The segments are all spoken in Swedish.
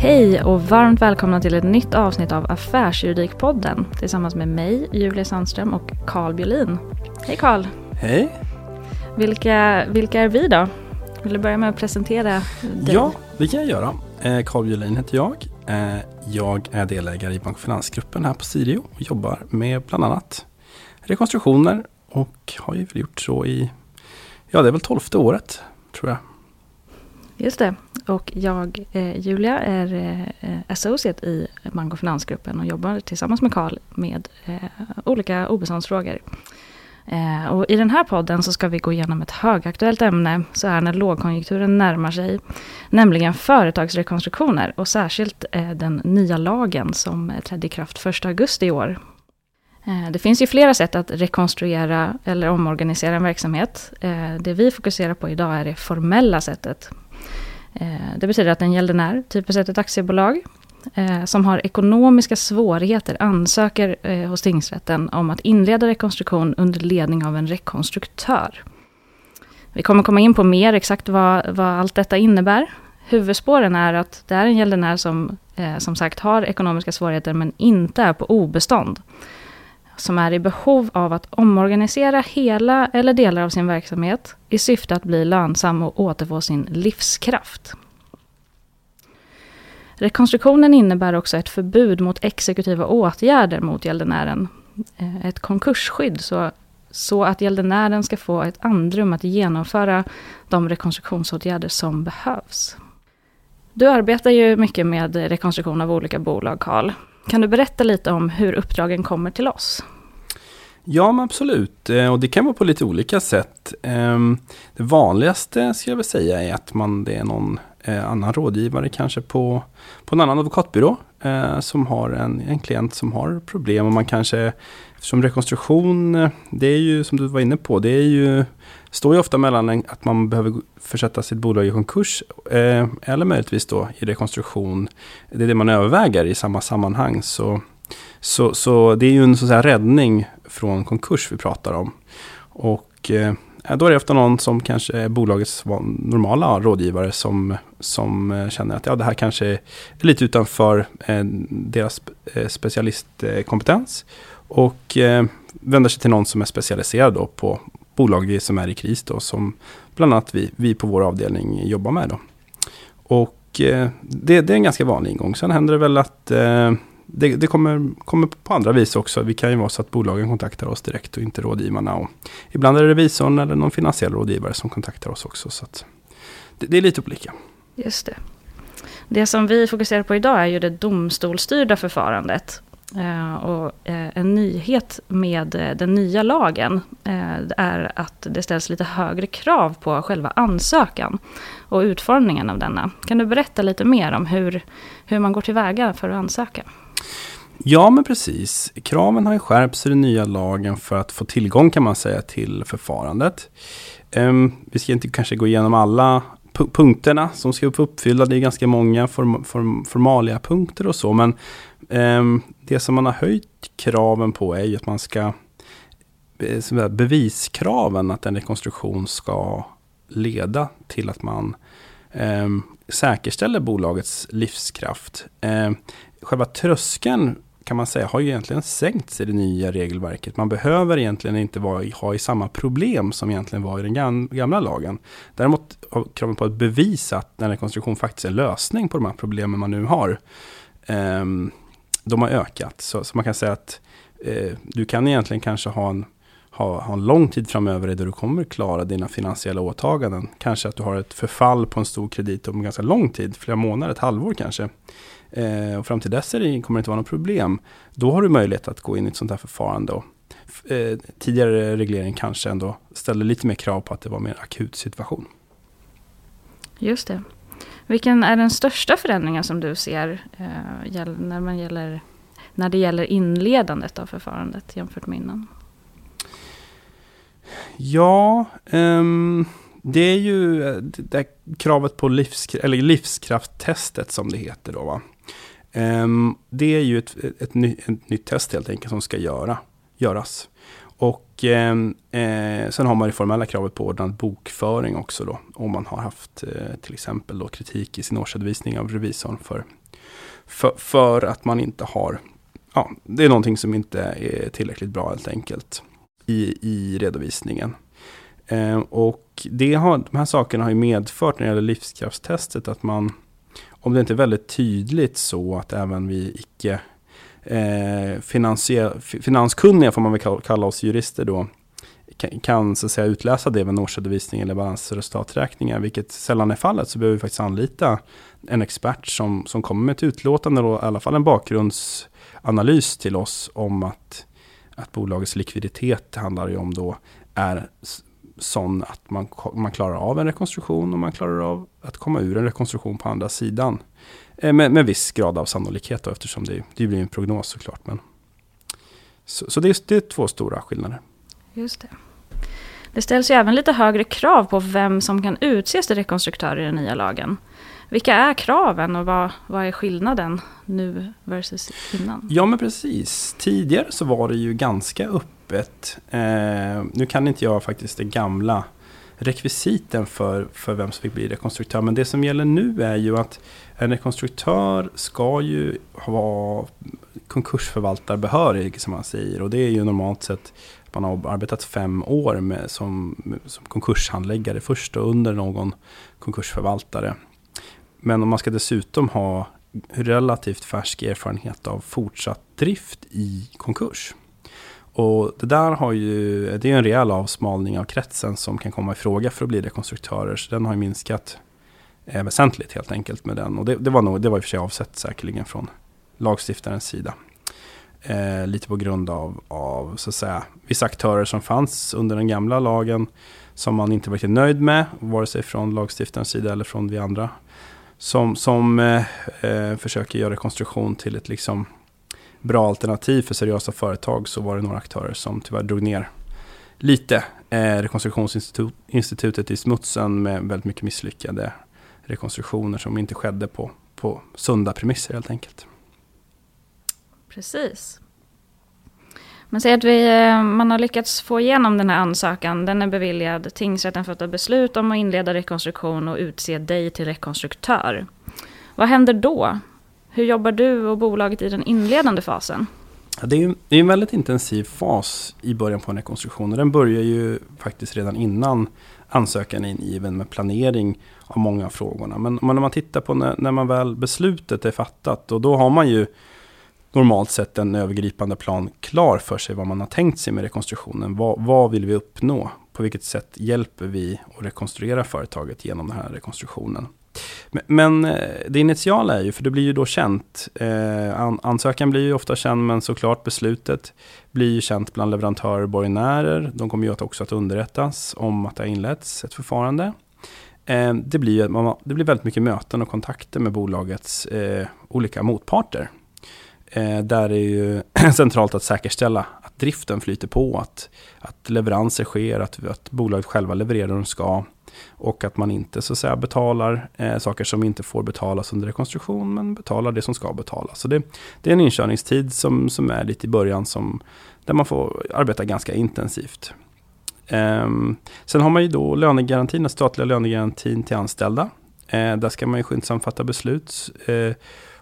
Hej och varmt välkomna till ett nytt avsnitt av Affärsjuridikpodden tillsammans med mig, Julia Sandström och Carl Björlin. Hej Carl! Hej! Vilka, vilka är vi då? Vill du börja med att presentera dig? Ja, det kan jag göra. Eh, Carl Björlin heter jag. Eh, jag är delägare i Bank och Finansgruppen här på Sirio och jobbar med bland annat rekonstruktioner och har ju gjort så i, ja det är väl tolfte året tror jag. Just det. Och jag, eh, Julia, är eh, associate i Mango Finansgruppen och jobbar tillsammans med Carl med eh, olika obeståndsfrågor. Eh, och I den här podden så ska vi gå igenom ett högaktuellt ämne så här när lågkonjunkturen närmar sig. Nämligen företagsrekonstruktioner och särskilt eh, den nya lagen som eh, trädde i kraft 1 augusti i år. Eh, det finns ju flera sätt att rekonstruera eller omorganisera en verksamhet. Eh, det vi fokuserar på idag är det formella sättet. Eh, det betyder att en gäldenär, typiskt sett ett aktiebolag, eh, som har ekonomiska svårigheter ansöker eh, hos tingsrätten om att inleda rekonstruktion under ledning av en rekonstruktör. Vi kommer komma in på mer exakt vad, vad allt detta innebär. Huvudspåren är att det är en gäldenär som som sagt har ekonomiska svårigheter men inte är på obestånd som är i behov av att omorganisera hela eller delar av sin verksamhet i syfte att bli lönsam och återfå sin livskraft. Rekonstruktionen innebär också ett förbud mot exekutiva åtgärder mot gäldenären. Eh, ett konkursskydd så, så att gäldenären ska få ett andrum att genomföra de rekonstruktionsåtgärder som behövs. Du arbetar ju mycket med rekonstruktion av olika bolag, Karl. Kan du berätta lite om hur uppdragen kommer till oss? Ja, men absolut. Eh, och det kan vara på lite olika sätt. Ehm, det vanligaste skulle jag väl säga är att man, det är någon eh, annan rådgivare kanske på, på en annan advokatbyrå eh, som har en, en klient som har problem och man kanske som rekonstruktion, det är ju som du var inne på, det är ju står ju ofta mellan en, att man behöver försätta sitt bolag i konkurs eh, eller möjligtvis då i rekonstruktion. Det är det man överväger i samma sammanhang. Så, så, så det är ju en så att säga, räddning från konkurs vi pratar om. Och eh, då är det ofta någon som kanske är bolagets normala rådgivare som, som eh, känner att ja, det här kanske är lite utanför eh, deras eh, specialistkompetens. Och eh, vänder sig till någon som är specialiserad då på bolag som är i kris då, som bland annat vi, vi på vår avdelning jobbar med. Då. Och eh, det, det, är en ganska vanlig ingång. Sen händer det väl att eh, det, det, kommer, kommer på andra vis också. Vi kan ju vara så att bolagen kontaktar oss direkt och inte rådgivarna. Och ibland är det revisorn eller någon finansiell rådgivare som kontaktar oss också. Så det, det, är lite olika. Just det. Det som vi fokuserar på idag är ju det domstolsstyrda förfarandet. Eh, och eh, en nyhet med eh, den nya lagen är att det ställs lite högre krav på själva ansökan och utformningen av denna. Kan du berätta lite mer om hur, hur man går tillväga för att ansöka? Ja, men precis. Kraven har ju skärpts i den nya lagen för att få tillgång kan man säga till förfarandet. Ehm, vi ska inte kanske gå igenom alla punkterna som ska vara uppfyllda. Det är ganska många form form formalia punkter och så. Men um, det som man har höjt kraven på är ju att man ska eh, beviskraven att en rekonstruktion ska leda till att man eh, säkerställer bolagets livskraft. Eh, själva tröskeln kan man säga har ju egentligen sänkts i det nya regelverket. Man behöver egentligen inte vara, ha i samma problem som egentligen var i den gamla lagen. Däremot har kraven på att bevisa att en rekonstruktion faktiskt är en lösning på de här problemen man nu har. Eh, de har ökat. Så, så, man kan säga att eh, du kan egentligen kanske ha en, ha, ha en lång tid framöver där du kommer klara dina finansiella åtaganden. Kanske att du har ett förfall på en stor kredit om ganska lång tid, flera månader, ett halvår kanske. Eh, och fram till dess är det, kommer det inte vara något problem. Då har du möjlighet att gå in i ett sånt här förfarande. Och, eh, tidigare reglering kanske ändå ställde lite mer krav på att det var mer akut situation. Just det. Vilken är den största förändringen som du ser eh, när, man gäller, när det gäller inledandet av förfarandet jämfört med innan? Ja, um, det är ju det kravet på livs, eller livskrafttestet som det heter då. Va? Um, det är ju ett, ett, ett, ny, ett, nytt test helt enkelt som ska göra, göras. Och ehm, eh, sen har man det formella kravet på ordnad bokföring också då. Om man har haft eh, till exempel då kritik i sin årsredovisning av revisorn för, För, för att man inte har, ja, det är någonting som inte är tillräckligt bra helt enkelt i, i redovisningen. Eh, och det har, de här sakerna har ju medfört när det gäller livskraftstestet att man, om det inte är väldigt tydligt så att även vi icke eh, finanskunniga, får man väl kalla oss jurister då, kan, kan så att säga, utläsa det vid en årsredovisning eller balansresultaträkningar, vilket sällan är fallet, så behöver vi faktiskt anlita en expert som, som kommer med ett utlåtande och i alla fall en bakgrundsanalys till oss om att, att bolagets likviditet handlar ju om då är sån att man, man klarar av en rekonstruktion och man klarar av att komma ur en rekonstruktion på andra sidan. Eh, med, med viss grad av sannolikhet då, eftersom det, det blir en prognos såklart. Men, så, så det, är, det är två stora skillnader. Just det. Det ställs ju även lite högre krav på vem som kan utses till rekonstruktör i den nya lagen. Vilka är kraven och vad, vad är skillnaden nu versus innan? Ja men precis. Tidigare så var det ju ganska öppet. Eh, nu kan inte jag faktiskt det gamla rekvisiten för, för vem som fick bli rekonstruktör. Men det som gäller nu är ju att en rekonstruktör ska ju vara konkursförvaltarbehörig som man säger. Och det är ju normalt sett att man har arbetat fem år med, som, som konkurshandläggare först och under någon konkursförvaltare. Men om man ska dessutom ha relativt färsk erfarenhet av fortsatt drift i konkurs. Och det där har ju, det är en rejäl avsmalning av kretsen som kan komma i fråga för att bli rekonstruktörer. Så den har ju minskat eh, väsentligt helt enkelt med den. Och det, det, var nog, det var i och för sig avsett säkerligen från lagstiftarens sida. Eh, lite på grund av, av så att säga, vissa aktörer som fanns under den gamla lagen som man inte var riktigt nöjd med, vare sig från lagstiftarens sida eller från vi andra. Som, som eh, eh försöker göra rekonstruktion till ett liksom bra alternativ för seriösa företag så var det några aktörer som tyvärr drog ner lite eh, rekonstruktionsinstitutet i smutsen med väldigt mycket misslyckade rekonstruktioner som inte skedde på, på sunda premisser helt enkelt. Precis. Men säg att vi, eh, man har lyckats få igenom den här ansökan, den är beviljad, tingsrätten fattar beslut om att inleda rekonstruktion och utse dig till rekonstruktör. Vad händer då? Hur jobbar du och bolaget i den inledande fasen? Det är, en väldigt intensiv fas i början på en rekonstruktion och den börjar ju faktiskt redan innan ansökan är ingiven med planering av många av frågorna. Men om man tittar på när, när man väl beslutet är fattat och då har man ju normalt sett en övergripande plan klar för sig vad man har tänkt sig med rekonstruktionen. Vad, vad vill vi uppnå? På vilket sätt hjälper vi att rekonstruera företaget genom den här rekonstruktionen? Men, eh, det initiala är ju, för det blir ju då känt. Eh, ansökan blir ju ofta känd, men såklart beslutet blir ju känt bland leverantörer och borgenärer. De kommer ju också att underrättas om att det har inletts ett förfarande. Eh, det, blir, det blir väldigt mycket möten och kontakter med bolagets olika motparter. Där är ju centralt att säkerställa att driften flyter på, att, att leveranser sker, att, att bolaget själva levererar de ska. Och att man inte så att säga betalar eh, saker som inte får betalas under rekonstruktion, men betalar det som ska betalas. Så det, det är en inkörningstid som, som är lite i början, som, där man får arbeta ganska intensivt. Um, sen har man ju då lönegarantin, den statliga lönegarantin till anställda. Uh, där ska man ju skyndsamt fatta beslut. Uh,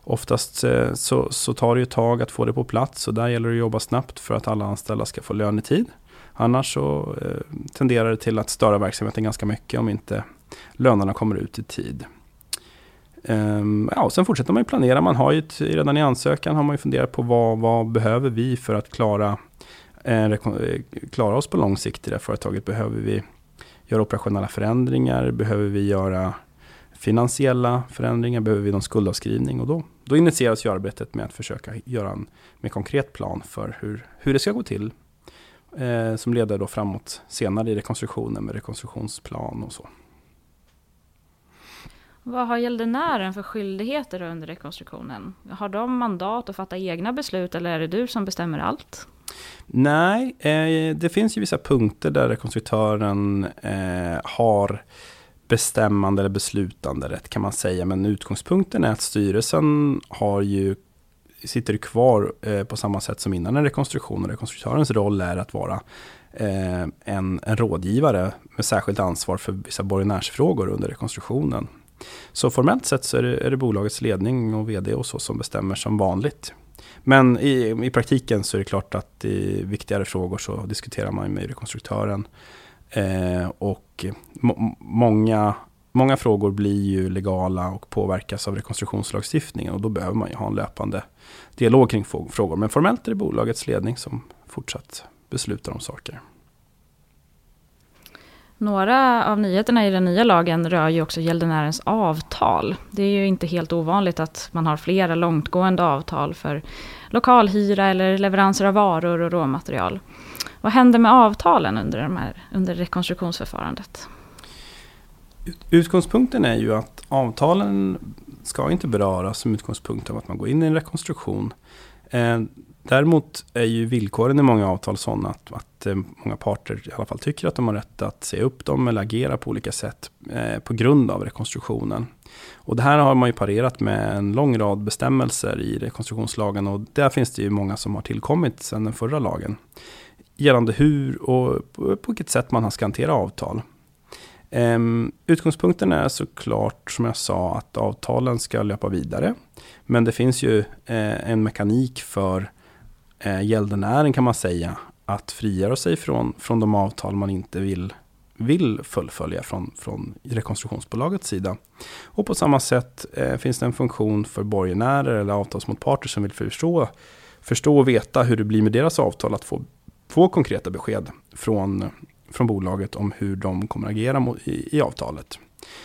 Oftast eh, så, så tar det ett tag att få det på plats och där gäller det att jobba snabbt för att alla anställda ska få lönetid. Annars så eh, tenderar det till att störa verksamheten ganska mycket om inte lönerna kommer ut i tid. Ehm, ja, och sen fortsätter man ju planera. Man har ju redan i ansökan har man ju funderat på vad, vad behöver vi för att klara, eh, eh, klara oss på lång sikt i det här företaget. Behöver vi göra operationella förändringar? Behöver vi göra finansiella förändringar? Behöver vi någon skuldavskrivning? Och då, då initieras ju arbetet med att försöka göra en mer konkret plan för hur, hur det ska gå till. Eh, som leder då framåt senare i rekonstruktionen med rekonstruktionsplan och så. Vad har gäldenären för skyldigheter under rekonstruktionen? Har de mandat att fatta egna beslut eller är det du som bestämmer allt? Nej, eh, det finns ju vissa punkter där rekonstruktören eh, har bestämmande eller beslutande rätt kan man säga. Men utgångspunkten är att styrelsen har ju, sitter kvar eh, på samma sätt som innan en rekonstruktion. Och rekonstruktörens roll är att vara eh, en, en rådgivare med särskilt ansvar för vissa borgenärsfrågor under rekonstruktionen. Så formellt sett så är det, är det bolagets ledning och vd och så som bestämmer som vanligt. Men i, i praktiken så är det klart att i viktigare frågor så diskuterar man med rekonstruktören. Eh, och må, många, många frågor blir ju legala och påverkas av rekonstruktionslagstiftningen och då behöver man ju ha en löpande dialog kring frågor. Men formellt är det bolagets ledning som fortsatt beslutar om saker. Några av nyheterna i den nya lagen rör ju också gäldenärens avtal. Det är ju inte helt ovanligt att man har flera långtgående avtal för lokalhyra eller leveranser av varor och råmaterial. Vad händer med avtalen under, de här, under rekonstruktionsförfarandet? Utgångspunkten är ju att avtalen ska inte beröras som utgångspunkt av att man går in i en rekonstruktion. Eh, däremot är ju villkoren i många avtal sådana att, att eh, många parter i alla fall tycker att de har rätt att se upp dem eller agera på olika sätt eh, på grund av rekonstruktionen. Och det här har man ju parerat med en lång rad bestämmelser i rekonstruktionslagen och där finns det ju många som har tillkommit sedan den förra lagen. Gällande hur och på, på vilket sätt man ska hantera avtal. Um, utgångspunkten är såklart, som jag sa, att avtalen ska löpa vidare. Men det finns ju eh, en mekanik för eh, gäldenären kan man säga att frigöra sig från, från de avtal man inte vill, vill fullfölja från, från rekonstruktionsbolagets sida. Och på samma sätt eh, finns det en funktion för borgenärer eller avtalsmotparter som vill förstå, förstå och veta hur det blir med deras avtal att få, få konkreta besked från, från bolaget om hur de kommer agera i, i avtalet.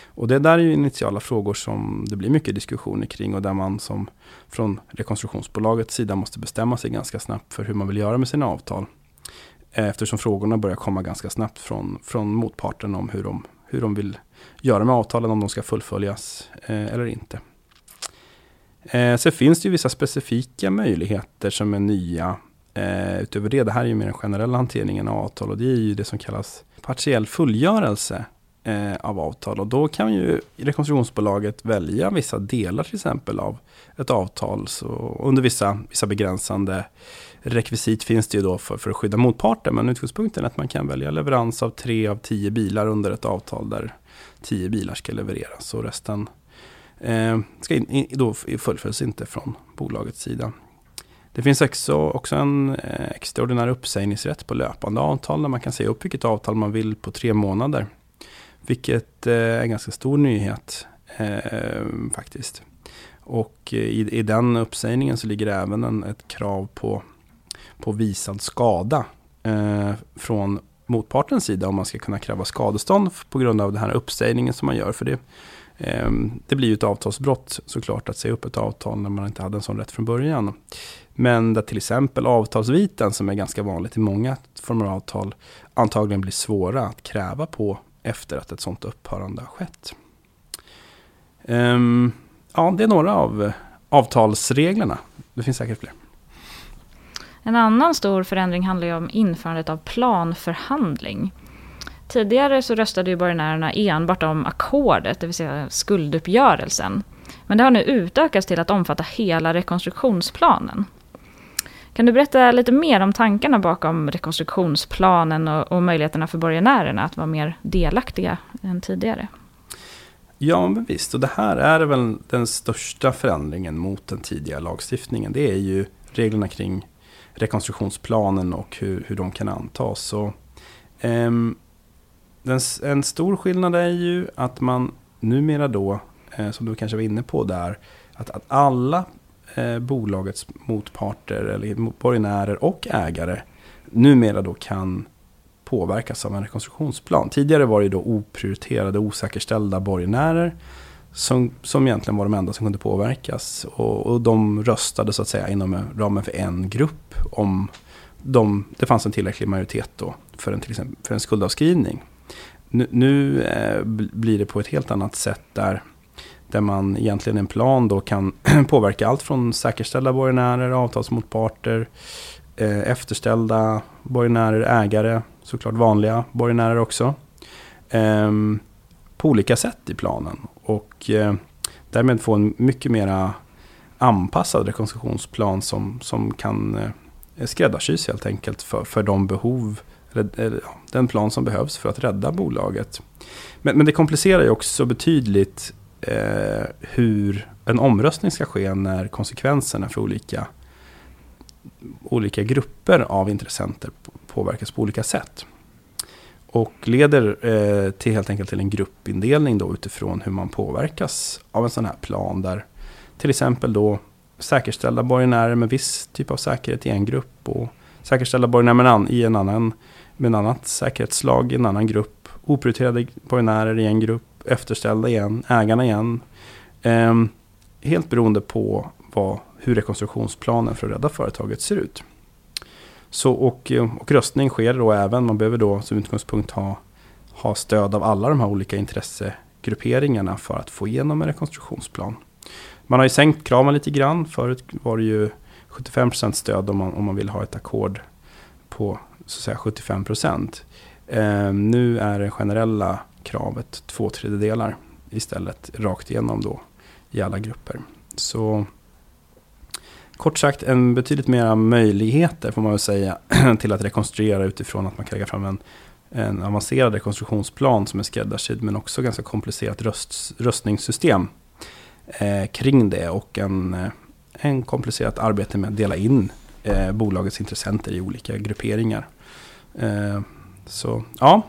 Och det där är ju initiala frågor som det blir mycket diskussioner kring och där man som från rekonstruktionsbolagets sida måste bestämma sig ganska snabbt för hur man vill göra med sina avtal. Eh, eftersom frågorna börjar komma ganska snabbt från, från motparten om hur de, hur de vill göra med avtalen, om de ska fullföljas eh, eller inte. Eh, sen finns det ju vissa specifika möjligheter som är nya. Eh, utöver det, det här är ju mer den generella hanteringen av avtal och det är ju det som kallas partiell fullgörelse eh, av avtal. Och då kan ju rekonstruktionsbolaget välja vissa delar till exempel av ett avtal. Så under vissa, vissa begränsande rekvisit finns det ju då för, för att skydda motparten. Men utgångspunkten är att man kan välja leverans av tre av tio bilar under ett avtal där tio bilar ska levereras. Och resten eh, ska in, in, då fullföljs inte från bolagets sida. Det finns också, också en eh, extraordinär uppsägningsrätt på löpande avtal där man kan säga upp vilket avtal man vill på tre månader. Vilket eh, är en ganska stor nyhet eh, faktiskt. Och eh, i, i den uppsägningen så ligger det även en, ett krav på, på visad skada eh, från motpartens sida om man ska kunna kräva skadestånd på grund av den här uppsägningen som man gör. För det, Ehm, det blir ju ett avtalsbrott såklart att säga upp ett avtal när man inte hade en sån rätt från början. Men där till exempel avtalsviten som är ganska vanligt i många former av avtal antagligen blir svåra att kräva på efter att ett sånt upphörande har skett. Ehm, ja, det är några av avtalsreglerna. Det finns säkert fler. En annan stor förändring handlar ju om införandet av planförhandling. Tidigare så röstade ju borgenärerna enbart om ackordet, det vill säga skulduppgörelsen. Men det har nu utökats till att omfatta hela rekonstruktionsplanen. Kan du berätta lite mer om tankarna bakom rekonstruktionsplanen och, och möjligheterna för borgenärerna att vara mer delaktiga än tidigare? Ja, men visst. Och det här är väl den största förändringen mot den tidigare lagstiftningen. Det är ju reglerna kring rekonstruktionsplanen och hur, hur de kan antas. Så, um, ehm, den, en stor skillnad är ju att man numera då, eh, som du kanske var inne på där, att, att alla eh, bolagets motparter eller borgenärer och ägare numera då kan påverkas av en rekonstruktionsplan. Tidigare var det då oprioriterade, osäkerställda borgenärer som, som egentligen var de enda som kunde påverkas. Och, och de röstade så att säga inom ramen för en grupp om de, det fanns en tillräcklig majoritet då för en, till exempel, för en skuldavskrivning. Nu, nu eh, blir det på ett helt annat sätt där där man egentligen i en plan då kan påverka allt från säkerställda borgenärer, avtalsmotparter, eh, efterställda borgenärer, ägare, såklart vanliga borgenärer också. Eh, på olika sätt i planen. Och eh, därmed få en mycket mera anpassad rekonstruktionsplan som, som kan eh, skräddarsys helt enkelt för, för de behov, den plan som behövs för att rädda bolaget. Men, men det komplicerar ju också betydligt eh, hur en omröstning ska ske när konsekvenserna för olika, olika grupper av intressenter påverkas på olika sätt. Och leder eh, till helt enkelt till en gruppindelning då utifrån hur man påverkas av en sån här plan där till exempel då säkerställda borgenärer med viss typ av säkerhet i en grupp och säkerställda borgenärer i en annan med en annat säkerhetslag i en annan grupp. Oprioriterade borgenärer i en grupp, efterställda igen, ägarna igen. Eh, helt beroende på vad, hur rekonstruktionsplanen för att rädda företaget ser ut. Så, och, eh, och röstning sker då även, man behöver då som utgångspunkt ha, ha stöd av alla de här olika intressegrupperingarna för att få igenom en rekonstruktionsplan. Man har ju sänkt kraven lite grann. Förut var det ju 75% stöd om man, om man vill ha ett ackord på så att säga 75 procent. Eh, nu är det generella kravet två tredjedelar istället rakt igenom då i alla grupper. Så kort sagt en betydligt mera möjligheter får man väl säga till att rekonstruera utifrån att man kan lägga fram en, en avancerad rekonstruktionsplan som är skräddarsydd men också ganska komplicerat röst, röstningssystem eh, kring det och en, eh, en komplicerat arbete med att dela in eh, bolagets intressenter i olika grupperingar. Eh, så ja.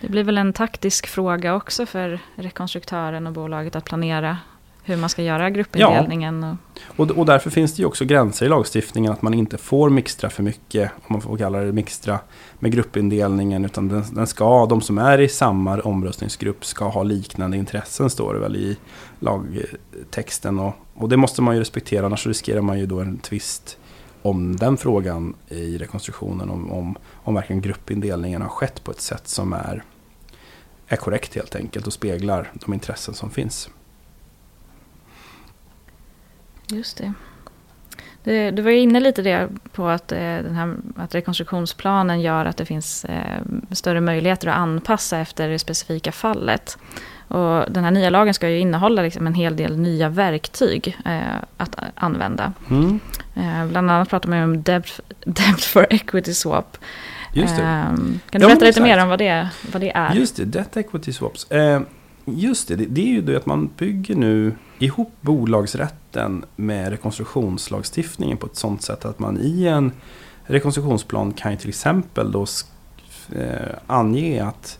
Det blir väl en taktisk fråga också för rekonstruktören och bolaget att planera hur man ska göra gruppindelningen. Ja. Och, och därför finns det ju också gränser i lagstiftningen att man inte får mixtra för mycket, om man får kalla det mixtra, med gruppindelningen. Utan den, den ska, de som är i samma omröstningsgrupp ska ha liknande intressen, står det väl i lagtexten. Och, och det måste man ju respektera, annars riskerar man ju då en tvist om den frågan i rekonstruktionen. Om, om, om verkligen gruppindelningen har skett på ett sätt som är, är korrekt helt enkelt och speglar de intressen som finns. Just det. Du, du var inne lite det på att, eh, den här, att rekonstruktionsplanen gör att det finns eh, större möjligheter att anpassa efter det specifika fallet. Och den här nya lagen ska ju innehålla liksom en hel del nya verktyg eh, att använda. Mm. Eh, bland annat pratar man om debt, debt for equity swap. Just det. Eh, kan du ja, berätta lite mer om vad det, vad det är? Just det, debt equity swaps. Eh, just det, det, är ju det att man bygger nu ihop bolagsrätten med rekonstruktionslagstiftningen på ett sånt sätt att man i en rekonstruktionsplan kan ju till exempel då eh, ange att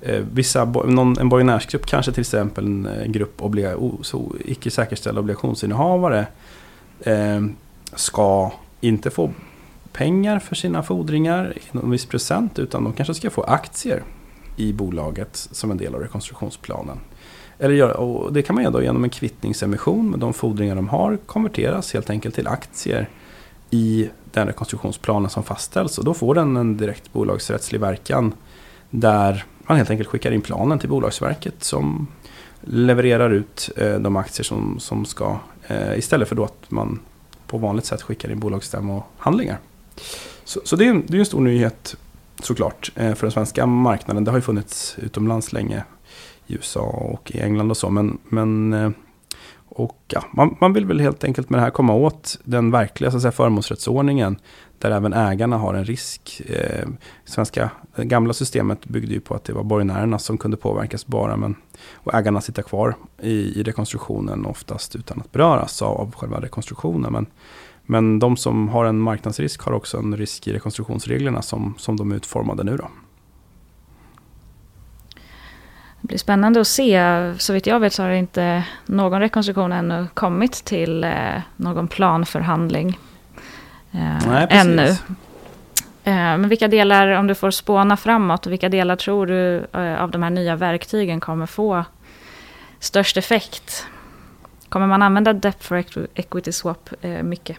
eh, vissa, någon, en borgenärsgrupp, kanske till exempel en, grupp obliga, så icke säkerställda obligationsinnehavare eh, ska inte få pengar för sina fordringar i någon viss procent utan de kanske ska få aktier i bolaget som en del av rekonstruktionsplanen. Eller och det kan man göra genom en kvittningsemission med de fordringar de har konverteras helt enkelt till aktier i den rekonstruktionsplanen som fastställs. Och då får den en direkt bolagsrättslig verkan där man helt enkelt skickar in planen till Bolagsverket som levererar ut eh, de aktier som, som ska eh, istället för då att man på vanligt sätt skickar in bolagsstämmohandlingar. Så, så det, är, det är en stor nyhet såklart eh, för den svenska marknaden. Det har ju funnits utomlands länge i USA och i England och så. Men, men eh, och ja, man, man, vill väl helt enkelt med det här komma åt den verkliga så att säga, förmånsrättsordningen. Där även ägarna har en risk. Eh, svenska, det gamla systemet byggde ju på att det var borgenärerna som kunde påverkas bara. Men, och ägarna sitter kvar i, i rekonstruktionen oftast utan att beröras av, av själva rekonstruktionen. Men, men de som har en marknadsrisk har också en risk i rekonstruktionsreglerna som, som de är utformade nu. Då. Det blir spännande att se. Så vitt jag vet så har inte någon rekonstruktion ännu kommit till eh, någon planförhandling. Eh, Nej, precis. Ännu. Eh, men vilka delar, om du får spåna framåt, vilka delar tror du av de här nya verktygen kommer få störst effekt? Kommer man använda Debt for Equity Swap eh, mycket?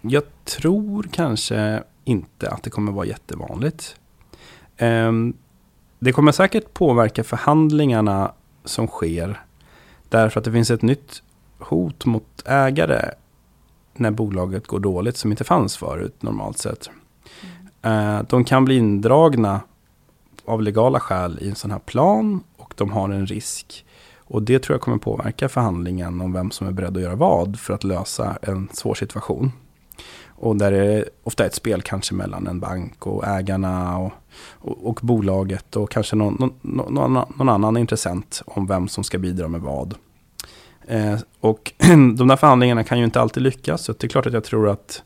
Jag tror kanske inte att det kommer vara jättevanligt. Um, det kommer säkert påverka förhandlingarna som sker. Därför att det finns ett nytt hot mot ägare när bolaget går dåligt som inte fanns förut normalt sett. Mm. De kan bli indragna av legala skäl i en sån här plan och de har en risk. Och det tror jag kommer påverka förhandlingen om vem som är beredd att göra vad för att lösa en svår situation. Och där är det ofta ett spel kanske mellan en bank och ägarna och, och, och bolaget och kanske någon, någon, någon, någon, annan intressent om vem som ska bidra med vad. Eh, och de där förhandlingarna kan ju inte alltid lyckas, så det är klart att jag tror att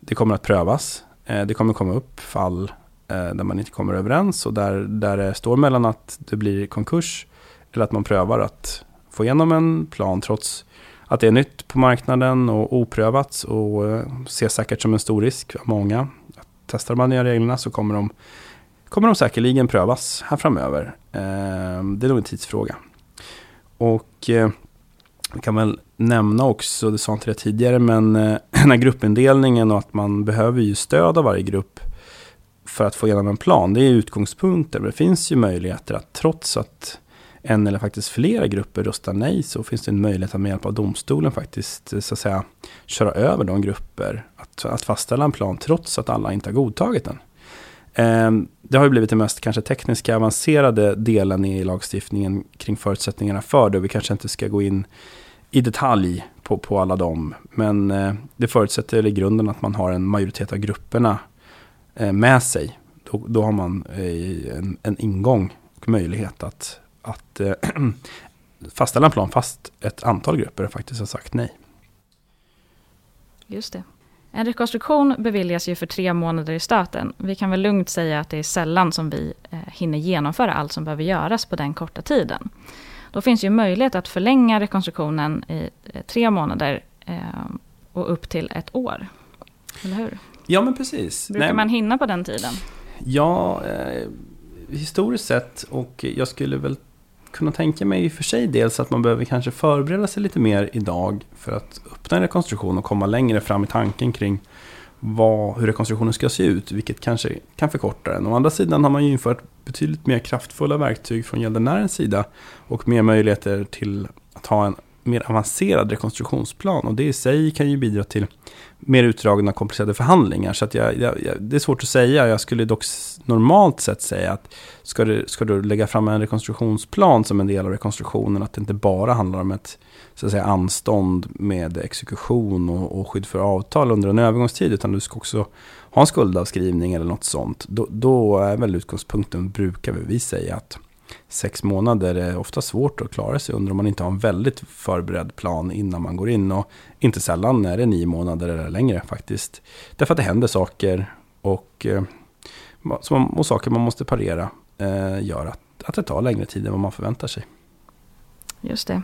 det kommer att prövas. Eh, det kommer komma upp fall eh, där man inte kommer överens och där, där det står mellan att det blir konkurs eller att man prövar att få igenom en plan trots att det är nytt på marknaden och oprövat och eh, ses säkert som en stor risk av många. Testar man nya reglerna så kommer de, kommer de säkerligen prövas här framöver. Ehm, det är nog en tidsfråga. Och eh, vi kan väl nämna också, det sa inte det tidigare, men eh, den här gruppindelningen och att man behöver ju stöd av varje grupp för att få igenom en plan. Det är utgångspunkter, men det finns ju möjligheter att trots att en eller faktiskt flera grupper röstar nej så finns det en möjlighet att med hjälp av domstolen faktiskt eh, så att säga köra över de grupper. Att, att fastställa en plan trots att alla inte har godtagit den. Ehm, det har ju blivit den mest kanske tekniska avancerade delen i lagstiftningen kring förutsättningarna för det. Vi kanske inte ska gå in i detalj på, på alla dem. Men eh, det förutsätter i grunden att man har en majoritet av grupperna eh, med sig. Då, då har man en, en ingång och möjlighet att att eh, fastställa en plan fast ett antal grupper faktiskt har sagt nej. Just det. En rekonstruktion beviljas ju för tre månader i stöten. Vi kan väl lugnt säga att det är sällan som vi eh, hinner genomföra allt som behöver göras på den korta tiden. Då finns ju möjlighet att förlänga rekonstruktionen i eh, tre månader eh, och upp till ett år. Eller hur? Ja, men precis. Brukar Nej. man hinna på den tiden? Ja, eh, historiskt sett och jag skulle väl kunna tänka mig i och för sig dels att man behöver kanske förbereda sig lite mer idag för att öppna en rekonstruktion och komma längre fram i tanken kring vad, hur rekonstruktionen ska se ut, vilket kanske kan förkorta den. Å andra sidan har man ju infört betydligt mer kraftfulla verktyg från gäldenärens sida och mer möjligheter till att ha en mer avancerad rekonstruktionsplan och det i sig kan ju bidra till mer utdragna och komplicerade förhandlingar. Så att jag, jag, det är svårt att säga. Jag skulle dock normalt sett säga att ska du, ska du lägga fram en rekonstruktionsplan som en del av rekonstruktionen, att det inte bara handlar om ett så att säga, anstånd med exekution och, och skydd för avtal under en övergångstid, utan du ska också ha en skuldavskrivning eller något sånt. Då, då är väl utgångspunkten, brukar vi säga, att sex månader är ofta svårt att klara sig under om man inte har en väldigt förberedd plan innan man går in. Och inte sällan är det nio månader eller längre faktiskt. Därför att det händer saker och, eh, och saker man måste parera eh, gör att, att det tar längre tid än vad man förväntar sig. Just det.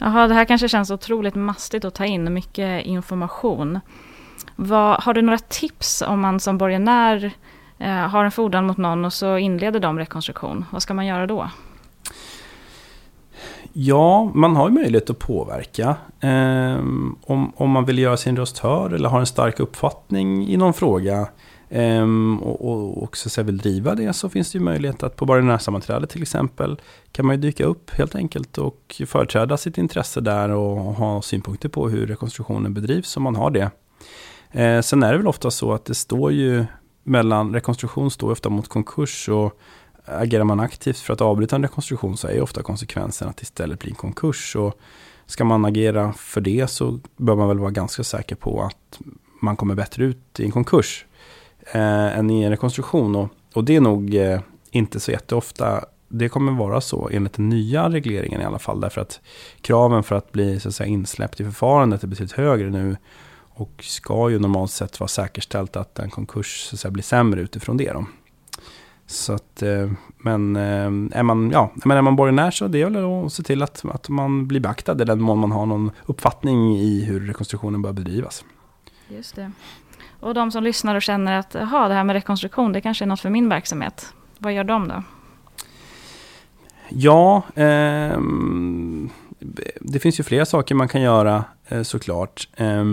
Jaha, det här kanske känns otroligt mastigt att ta in, mycket information. Vad, har du några tips om man som borgenär Eh, har en fordran mot någon och så inleder de rekonstruktion. Vad ska man göra då? Ja, man har ju möjlighet att påverka. Eh, om, om man vill göra sin röst hörd eller har en stark uppfattning i någon fråga eh, och, och också vill driva det så finns det ju möjlighet att på borgenärsammanträde till exempel kan man ju dyka upp helt enkelt och företräda sitt intresse där och ha synpunkter på hur rekonstruktionen bedrivs om man har det. Eh, sen är det väl ofta så att det står ju mellan rekonstruktion står ofta mot konkurs och agerar man aktivt för att avbryta en rekonstruktion så är ofta konsekvensen att det istället blir en konkurs. Och ska man agera för det så bör man väl vara ganska säker på att man kommer bättre ut i en konkurs eh, än i en rekonstruktion. Och, och det är nog eh, inte så jätteofta det kommer vara så enligt den nya regleringen i alla fall. Därför att kraven för att bli så att säga, insläppt i förfarandet är betydligt högre nu och ska ju normalt sett vara säkerställt att en konkurs så att säga, blir sämre utifrån det. Då. Så att, eh, men eh, är man, ja, men är man borgenär så det väl att se till att, att man blir beaktad i den mån man har någon uppfattning i hur rekonstruktionen bör bedrivas. Just det. Och de som lyssnar och känner att aha, det här med rekonstruktion, det kanske är något för min verksamhet. Vad gör de då? Ja, eh, det finns ju flera saker man kan göra eh, såklart. Eh,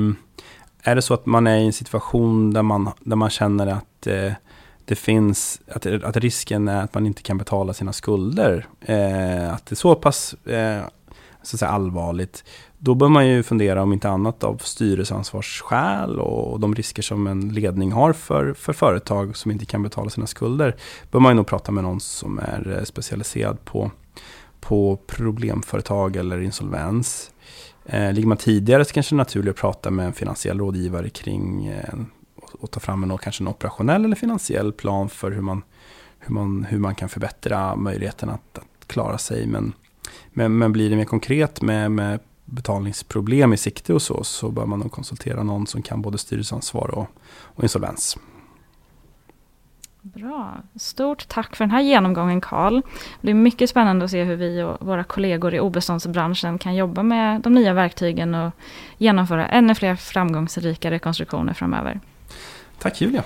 är det så att man är i en situation där man, där man känner att eh, det finns, att, att risken är att man inte kan betala sina skulder, eh, att det är så pass eh, så att säga, allvarligt, då bör man ju fundera om inte annat av styrelseansvarsskäl och de risker som en ledning har för, för företag som inte kan betala sina skulder, bör man ju nog prata med någon som är eh, specialiserad på på problemföretag eller insolvens. Eh, ligger man tidigare så kanske det är naturligt att prata med en finansiell rådgivare kring eh, och ta fram en, kanske en operationell eller finansiell plan för hur man, hur man, hur man kan förbättra möjligheten att, att klara sig. Men, men, men blir det mer konkret med, med betalningsproblem i sikte och så, så bör man nog konsultera någon som kan både styrelseansvar och, och insolvens. Bra. Stort tack för den här genomgången Karl. Det blir mycket spännande att se hur vi och våra kollegor i obeståndsbranschen kan jobba med de nya verktygen och genomföra ännu fler framgångsrika rekonstruktioner framöver. Tack Julia.